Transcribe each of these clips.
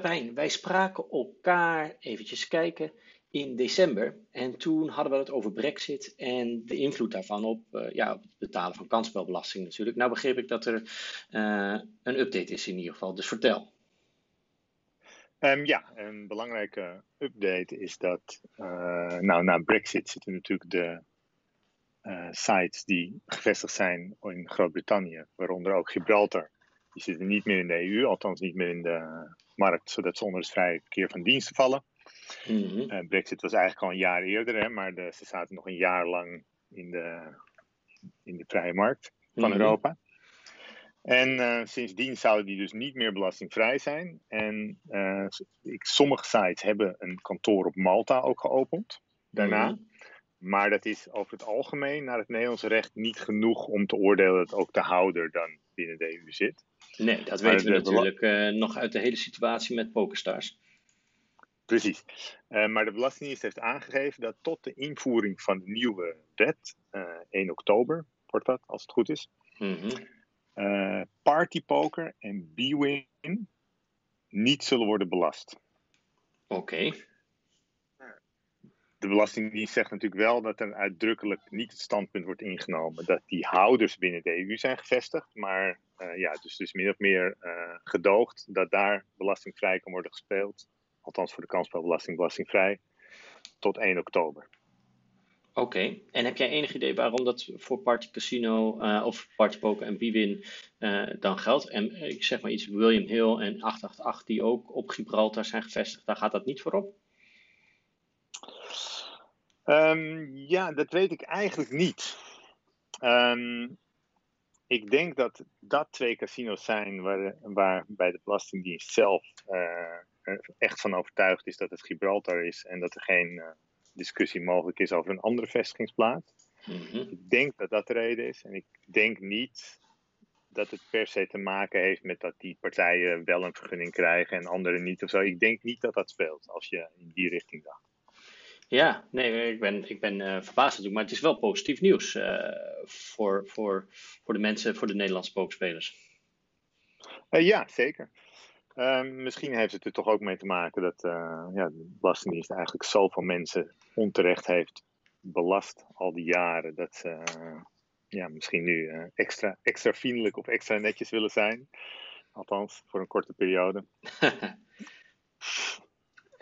Pepijn, wij spraken elkaar eventjes kijken in december. En toen hadden we het over Brexit en de invloed daarvan op, uh, ja, het betalen van kansspelbelasting natuurlijk. Nou begreep ik dat er uh, een update is in ieder geval, dus vertel. Um, ja, een belangrijke update is dat, uh, nou, na Brexit zitten natuurlijk de sites die gevestigd zijn in Groot-Brittannië, waaronder ook Gibraltar. Die zitten niet meer in de EU, althans niet meer in de markt, zodat ze onder het vrije verkeer van diensten vallen. Mm -hmm. Brexit was eigenlijk al een jaar eerder, hè, maar de, ze zaten nog een jaar lang in de, in de vrije markt van mm -hmm. Europa. En uh, sindsdien zouden die dus niet meer belastingvrij zijn. En uh, ik, sommige sites hebben een kantoor op Malta ook geopend daarna. Mm -hmm. Maar dat is over het algemeen naar het Nederlandse recht niet genoeg om te oordelen dat ook de houder dan binnen de EU zit. Nee, dat weten we natuurlijk uh, nog uit de hele situatie met PokerStars. Precies. Uh, maar de Belastingdienst heeft aangegeven dat tot de invoering van de nieuwe wet, uh, 1 oktober wordt dat, als het goed is, mm -hmm. partypoker en B-win niet zullen worden belast. Oké. Okay. De Belastingdienst zegt natuurlijk wel dat er uitdrukkelijk niet het standpunt wordt ingenomen dat die houders binnen de EU zijn gevestigd, maar uh, ja, dus, dus min of meer uh, gedoogd dat daar belastingvrij kan worden gespeeld, althans voor de kansspelbelasting belastingvrij, tot 1 oktober. Oké, en heb jij enig idee waarom dat voor Party Casino uh, of Party en Bwin dan geldt? En ik zeg maar iets, William Hill en 888 die ook op Gibraltar zijn gevestigd, daar gaat dat niet voor op? Um, ja, dat weet ik eigenlijk niet. Um, ik denk dat dat twee casino's zijn waar, waar bij de Belastingdienst zelf uh, echt van overtuigd is dat het Gibraltar is en dat er geen uh, discussie mogelijk is over een andere vestigingsplaats. Mm-hmm. Ik denk dat dat de reden is. En ik denk niet dat het per se te maken heeft met dat die partijen wel een vergunning krijgen en anderen niet of zo. Ik denk niet dat dat speelt als je in die richting dacht. Ja, nee, ik ben, ik ben uh, verbaasd natuurlijk, maar het is wel positief nieuws uh, voor, voor, voor de mensen, voor de Nederlandse pokerspelers. Uh, ja, zeker. Ehm, misschien heeft het er toch ook mee te maken dat ja, de Belastingdienst eigenlijk zoveel mensen onterecht heeft belast al die jaren, dat ze ja, misschien nu extra, extra vriendelijk of extra netjes willen zijn. Althans, voor een korte periode.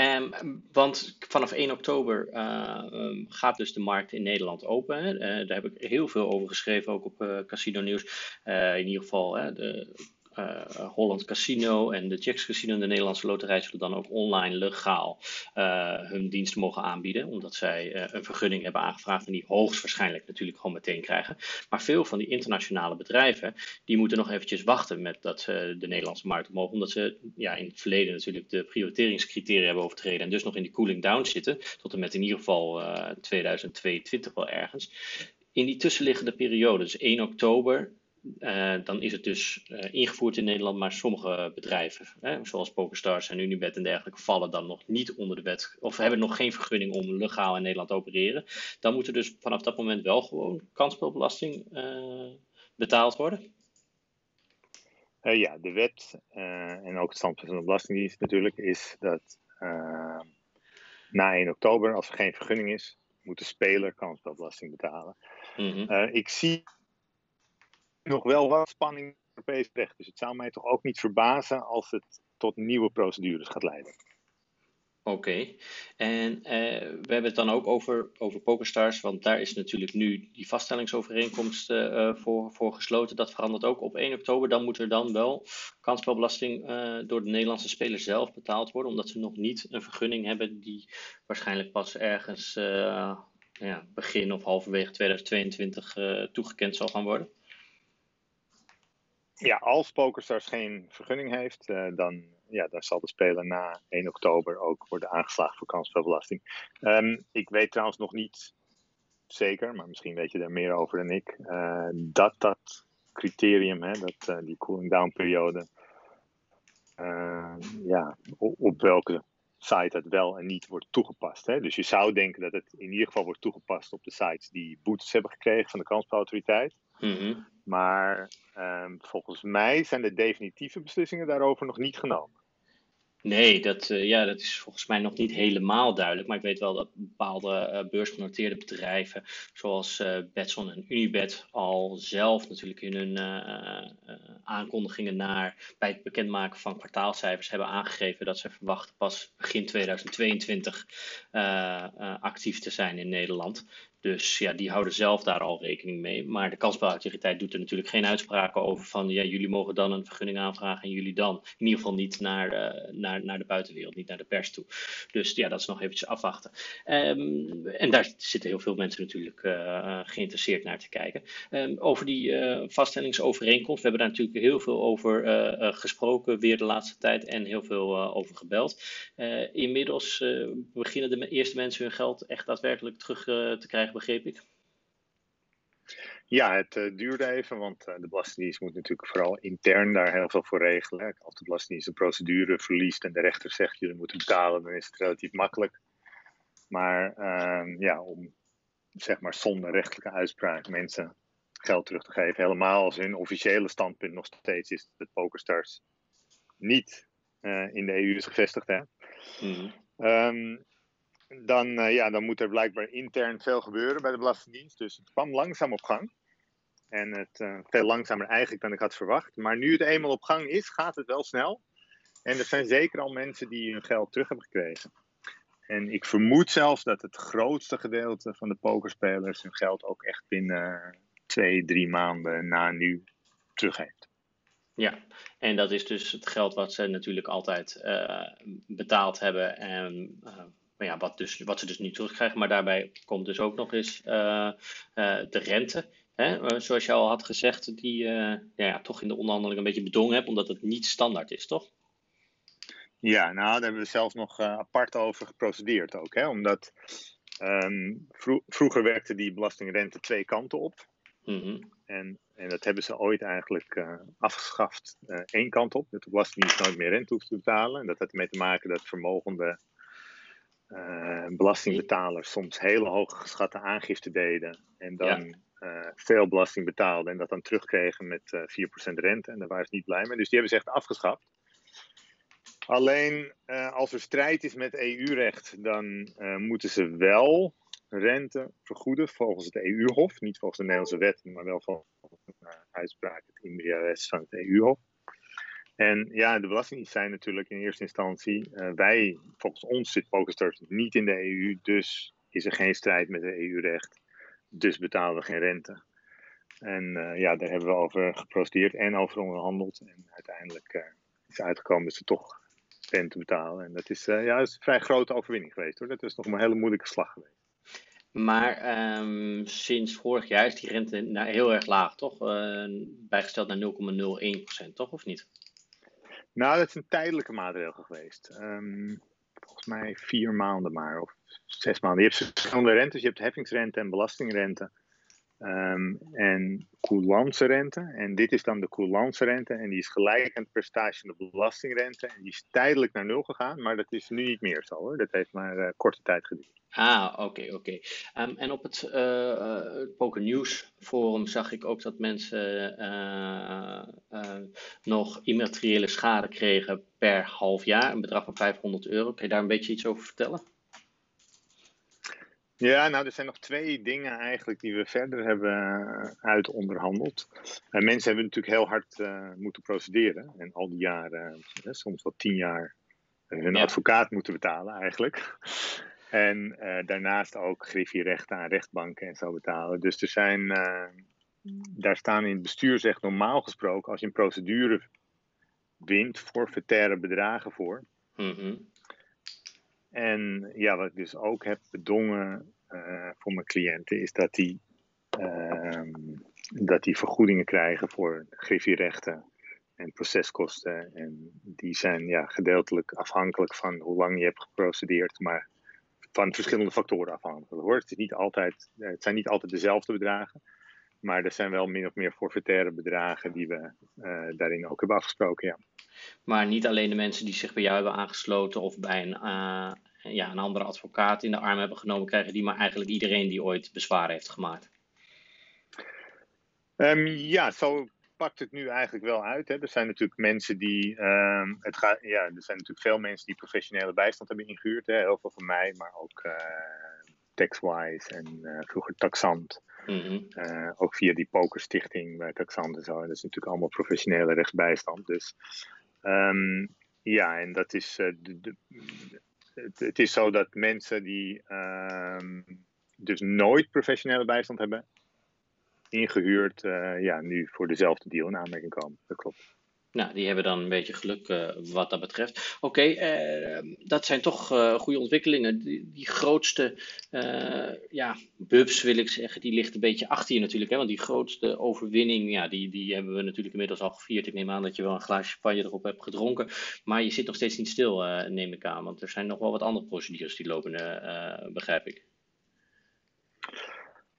Um, want vanaf 1 oktober uh, um, gaat dus de markt in Nederland open. Uh, daar heb ik heel veel over geschreven, ook op uh, Casino Nieuws. in ieder geval de uh, Holland Casino en de Checks Casino en de Nederlandse Loterij zullen dan ook online legaal uh, hun diensten mogen aanbieden. Omdat zij een vergunning hebben aangevraagd en die hoogstwaarschijnlijk natuurlijk gewoon meteen krijgen. Maar veel van die internationale bedrijven, die moeten nog eventjes wachten met dat ze de Nederlandse markt mogen. Omdat ze ja, in het verleden natuurlijk de prioriteringscriteria hebben overtreden en dus nog in die cooling down zitten. Tot en met in ieder geval 2022 wel ergens. In die tussenliggende periode, dus 1 oktober uh, dan is het dus uh, ingevoerd in Nederland, maar sommige bedrijven, hè, zoals PokerStars en Unibet en dergelijke, vallen dan nog niet onder de wet, of hebben nog geen vergunning om legaal in Nederland te opereren. Dan moet er dus vanaf dat moment wel gewoon kansspelbelasting uh, betaald worden. ja, de wet en ook het standpunt van de Belastingdienst natuurlijk is dat na 1 oktober, als er geen vergunning is, moet de speler kansspelbelasting betalen. Mm -hmm. ik zie nog wel wat spanning Europees recht. Dus het zou mij toch ook niet verbazen als het tot nieuwe procedures gaat leiden. Oké, en uh, we hebben het dan ook over, over PokerStars, want daar is natuurlijk nu die vaststellingsovereenkomst uh, voor, voor gesloten. Dat verandert ook op 1 oktober. Dan moet er dan wel kansspelbelasting door de Nederlandse speler zelf betaald worden, omdat ze nog niet een vergunning hebben die waarschijnlijk pas ergens ja, begin of halverwege 2022 toegekend zal gaan worden. Ja, als PokerStars geen vergunning heeft, uh, dan, ja, dan zal de speler na 1 oktober ook worden aangeslagen voor kansspelbelasting. Um, ik weet trouwens nog niet zeker, maar misschien weet je daar meer over dan ik, uh, dat dat criterium, hè, dat, uh, die cooling down periode, ja, op, welke site het wel en niet wordt toegepast. Hè? Dus je zou denken dat het in ieder geval wordt toegepast op de sites die boetes hebben gekregen van de kansspelautoriteit. Mm -hmm. Maar um, volgens mij zijn de definitieve beslissingen daarover nog niet genomen. Nee, dat, uh, ja, dat is volgens mij nog niet helemaal duidelijk. Maar ik weet wel dat bepaalde uh, beursgenoteerde bedrijven, zoals uh, Betson en Unibet, al zelf natuurlijk in hun aankondigingen naar bij het bekendmaken van kwartaalcijfers hebben aangegeven dat ze verwachten pas begin 2022 actief te zijn in Nederland. Dus ja, die houden zelf daar al rekening mee. Maar de kansspelautoriteit doet er natuurlijk geen uitspraken over van ja, jullie mogen dan een vergunning aanvragen en jullie dan. In ieder geval niet naar, uh, naar, naar de buitenwereld, niet naar de pers toe. Dus ja, dat is nog eventjes afwachten. Um, en daar zitten heel veel mensen natuurlijk uh, geïnteresseerd naar te kijken. Um, over die uh, vaststellingsovereenkomst, we hebben daar natuurlijk heel veel over gesproken weer de laatste tijd en heel veel over gebeld. inmiddels beginnen de eerste mensen hun geld echt daadwerkelijk terug te krijgen begreep ik. Ja, het uh, duurde even, want uh, de Belastingdienst moet natuurlijk vooral intern daar heel veel voor regelen. Als de Belastingdienst een procedure verliest en de rechter zegt jullie moeten betalen, dan is het relatief makkelijk. Maar uh, ja, om zeg maar zonder rechtelijke uitspraak mensen geld terug te geven, helemaal als hun officiële standpunt nog steeds is dat PokerStars niet eh, in de EU is gevestigd. Hè? Mm -hmm dan, uh, ja, dan moet er blijkbaar intern veel gebeuren bij de Belastingdienst. Dus het kwam langzaam op gang. En het uh, veel langzamer eigenlijk dan ik had verwacht. Maar nu het eenmaal op gang is, gaat het wel snel. En er zijn zeker al mensen die hun geld terug hebben gekregen. En ik vermoed zelfs dat het grootste gedeelte van de pokerspelers hun geld ook echt binnen twee, drie maanden na nu terug heeft. Ja, en dat is dus het geld wat ze natuurlijk altijd uh, betaald hebben en maar ja, wat, dus, wat ze dus niet terugkrijgen. Maar daarbij komt dus ook nog eens uh, uh, de rente. Hè? Uh, zoals je al had gezegd, die ja, ja, toch in de onderhandeling een beetje bedongen hebt, omdat het niet standaard is, toch? Ja, nou, daar hebben we zelf nog apart over geprocedeerd ook. Hè? Omdat um, vro vroeger werkte die belastingrente twee kanten op. Mm -hmm. en, en dat hebben ze ooit eigenlijk afgeschaft één kant op. Dat de Belastingdienst nooit meer rente hoeft te betalen. En dat had ermee te maken dat vermogende uh, belastingbetalers soms hele hoge geschatte aangifte deden en dan ja. uh, veel belasting betaalden en dat dan terugkregen met uh, eh, 4% rente. En daar waren ze niet blij mee. Dus die hebben ze echt afgeschaft. Alleen als er strijd is met EU-recht, dan moeten ze wel rente vergoeden volgens het EU-hof. Niet volgens de Nederlandse wet, maar wel volgens een uitspraak het IMRS van het EU-hof. En ja, de Belastingdienst zijn natuurlijk in eerste instantie, uh, wij, volgens ons zit PokerStars niet in de EU, dus is er geen strijd met het EU-recht, dus betalen we geen rente. En uh, ja, daar hebben we over geprociteerd en over onderhandeld. En uiteindelijk uh, is uitgekomen dat ze toch rente betalen. En dat is, ja, is een vrij grote overwinning geweest hoor. Dat is nog een hele moeilijke slag geweest. Maar um, sinds vorig jaar is die rente nou, heel erg laag, toch? bijgesteld naar 0,01%, toch? Of niet? Nou, dat is een tijdelijke maatregel geweest. Um, volgens mij vier maanden maar, of zes maanden. Je hebt verschillende rentes. Je hebt heffingsrente en belastingrente. Um, en coulance rente. En dit is dan de coulance rente. En die is gelijk aan het percentage van de belastingrente. En die is tijdelijk naar nul gegaan. Maar dat is nu niet meer zo hoor. Dat heeft maar uh, korte tijd geduurd. Ah, oké, oké. Um, en op het uh, Poker News forum zag ik ook dat mensen uh, nog immateriële schade kregen per half jaar, een bedrag van 500 euro. Kun je daar een beetje iets over vertellen? Ja, nou, er zijn nog twee dingen eigenlijk die we verder hebben uitonderhandeld. Mensen hebben natuurlijk heel hard moeten procederen. En al die jaren, soms wel tien jaar, hun ja. advocaat moeten betalen eigenlijk. En uh, daarnaast ook griffierechten aan rechtbanken en zo betalen. Dus er zijn, uh, daar staan in het bestuur zegt normaal gesproken, als je een procedure wint, forfaitaire bedragen voor. Mm -hmm. En ja, wat ik dus ook heb bedongen uh, voor mijn cliënten, is dat die, ehm, dat die vergoedingen krijgen voor griffierechten en proceskosten. En die zijn ja, gedeeltelijk afhankelijk van hoe lang je hebt geprocedeerd. Maar van verschillende factoren afhankelijk hoor. Het, is niet altijd, eh, het zijn niet altijd dezelfde bedragen. Maar er zijn wel min of meer forfaitaire bedragen die we uh, daarin ook hebben afgesproken. Ja. Maar niet alleen de mensen die zich bij jou hebben aangesloten of bij een, uh, ja, een andere advocaat in de arm hebben genomen, krijgen die, maar eigenlijk iedereen die ooit bezwaar heeft gemaakt. Um, ja, zo pakt het nu eigenlijk wel uit. Hè. Er zijn natuurlijk mensen die. ehm, het gaat, ja, er zijn natuurlijk veel mensen die professionele bijstand hebben ingehuurd. Hè. Heel veel van mij, maar ook eh TaxWise en eh, vroeger Taxant. Mhm. Eh, ook via die pokerstichting bij Taxant en zo. Dat is natuurlijk allemaal professionele rechtsbijstand. Dus ehm, ja, en dat is. de, de- het, het is zo dat mensen die ehm, dus nooit professionele bijstand hebben ingehuurd, eh, ja, nu voor dezelfde deal in aanmerking komen. Dat klopt. Nou, die hebben dan een beetje geluk eh, wat dat betreft. Oké, eh, dat zijn toch goede ontwikkelingen. Die, grootste ja, bubs, wil ik zeggen, die ligt een beetje achter je natuurlijk. Hè? Want die grootste overwinning, ja, die, die hebben we natuurlijk inmiddels al gevierd. Ik neem aan dat je wel een glaasje champagne erop hebt gedronken. Maar je zit nog steeds niet stil, neem ik aan. Want er zijn nog wel wat andere procedures die lopen, begrijp ik.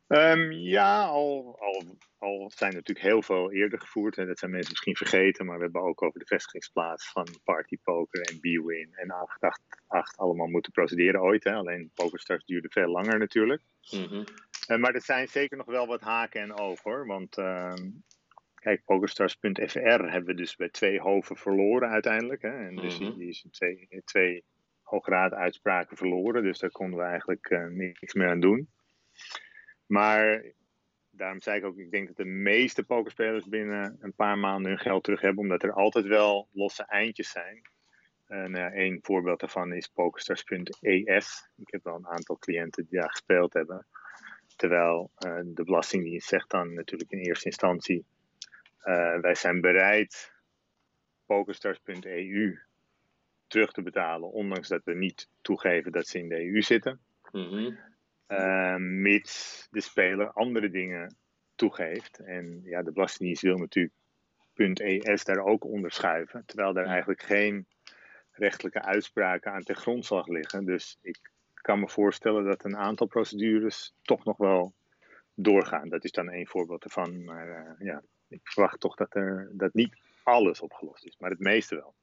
Ehm, ja, al, al, al zijn er natuurlijk heel veel eerder gevoerd. En dat zijn mensen misschien vergeten. Maar we hebben ook over de vestigingsplaats van Party Poker en B-Win en 888 allemaal moeten procederen ooit. Hè. Alleen PokerStars duurde veel langer natuurlijk. Eh, maar er zijn zeker nog wel wat haken en ogen hoor. Want ehm, kijk, PokerStars.fr hebben we dus bij twee hoven verloren uiteindelijk. Hè. En dus die, Mhm. die is in twee, twee hoograad uitspraken verloren. Dus daar konden we eigenlijk eh, niks meer aan doen. Maar daarom zei ik ook, ik denk dat de meeste pokerspelers binnen een paar maanden hun geld terug hebben. Omdat er altijd wel losse eindjes zijn. En eh, één voorbeeld daarvan is PokerStars.es. Ik heb wel een aantal cliënten die daar gespeeld hebben. Terwijl eh, de Belastingdienst zegt dan natuurlijk in eerste instantie: eh, wij zijn bereid PokerStars.eu terug te betalen, ondanks dat we niet toegeven dat ze in de EU zitten. Mhm. Eh, mits de speler andere dingen toegeeft. En ja, de Belastingdienst wil natuurlijk .es daar ook onder schuiven, terwijl daar Ja. eigenlijk geen rechtelijke uitspraken aan ten grondslag liggen. Dus ik kan me voorstellen dat een aantal procedures toch nog wel doorgaan. Dat is dan één voorbeeld ervan. Maar eh, ja, ik verwacht toch dat, er, dat niet alles opgelost is, maar het meeste wel.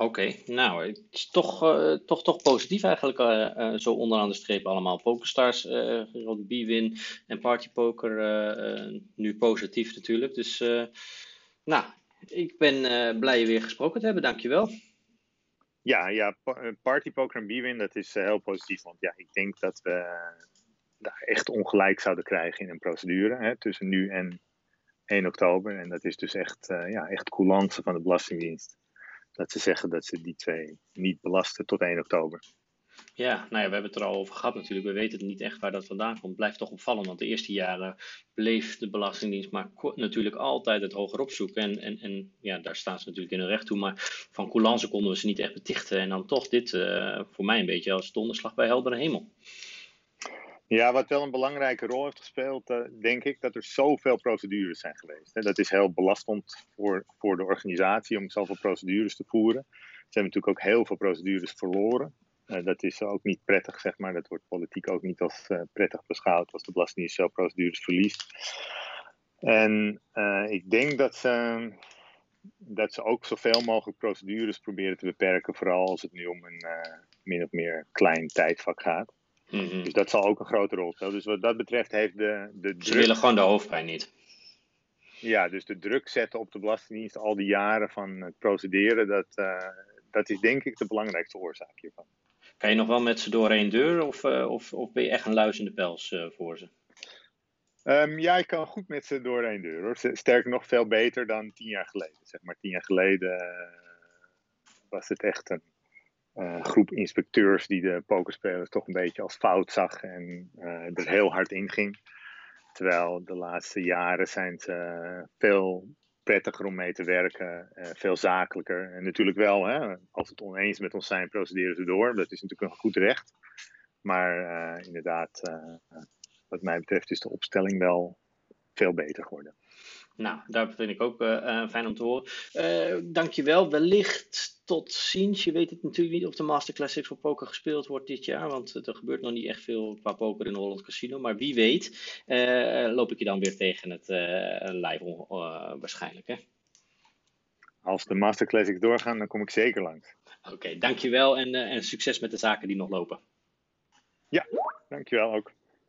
Oké, nou, het is toch, eh, toch, toch positief eigenlijk, eh, eh, zo onderaan de streep allemaal. PokerStars, Gerald B-Win en Party Poker eh, nu positief natuurlijk. Dus, nou, ik ben blij je weer gesproken te hebben, dankjewel. Ja, ja pa- eh, Party Poker en B-Win, dat is heel positief. Want ja, ik denk dat we daar echt ongelijk zouden krijgen in een procedure hè, tussen nu en 1 oktober. En dat is dus echt, ja, echt coulance van de Belastingdienst. Dat ze zeggen dat ze die twee niet belasten tot 1 oktober. Ja, nou ja, we hebben het er al over gehad natuurlijk. We weten niet echt waar dat vandaan komt. Blijft toch opvallend, want de eerste jaren bleef de Belastingdienst maar natuurlijk altijd het hoger opzoeken. En, en, en ja, daar staan ze natuurlijk in hun recht toe. Maar van coulance konden we ze niet echt betichten. En dan toch dit eh, voor mij een beetje als donderslag bij heldere hemel. Ja, wat wel een belangrijke rol heeft gespeeld, eh, denk ik, dat er zoveel procedures zijn geweest. Hè. Dat is heel belastend voor, voor de organisatie om zoveel procedures te voeren. Ze hebben natuurlijk ook heel veel procedures verloren. Eh, dat is ook niet prettig, zeg maar. Dat wordt politiek ook niet als eh, prettig beschouwd als de Belastingdienst zo procedures verliest. En ik denk dat ze, dat ze ook zoveel mogelijk procedures proberen te beperken, vooral als het nu om een min of meer klein tijdvak gaat. Mhm. Dus dat zal ook een grote rol spelen. Dus wat dat betreft heeft de, de Ze druk. willen gewoon de hoofdpijn niet. Ja, dus de druk zetten op de Belastingdienst al die jaren van het procederen, dat, eh, dat is denk ik de belangrijkste oorzaak hiervan. Kan je nog wel met ze door één deur of, eh, of, of ben je echt een luizende pels eh, voor ze? Ehm, ja, ik kan goed met ze door één deur hoor. Sterker nog, veel beter dan tien jaar geleden. Zeg maar tien jaar geleden was het echt een eh, groep inspecteurs die de pokerspelers toch een beetje als fout zag en eh, er heel hard in ging. Terwijl de laatste jaren zijn ze veel prettiger om mee te werken, eh, veel zakelijker. En natuurlijk wel, hè, als het oneens met ons zijn, procederen ze door. Dat is natuurlijk een goed recht. Maar eh, inderdaad, eh, wat mij betreft is de opstelling wel veel beter geworden. Nou, daar vind ik ook eh, eh, fijn om te horen. Eh dankjewel. Wellicht tot ziens. Je weet het natuurlijk niet of de Master Classics voor poker gespeeld wordt dit jaar. Want er gebeurt nog niet echt veel qua poker in Holland Casino. Maar wie weet loop ik je dan weer tegen het live waarschijnlijk. hè? Als de Master Classics doorgaan, dan kom ik zeker langs. Oké, dankjewel en, en succes met de zaken die nog lopen. Ja, dankjewel ook.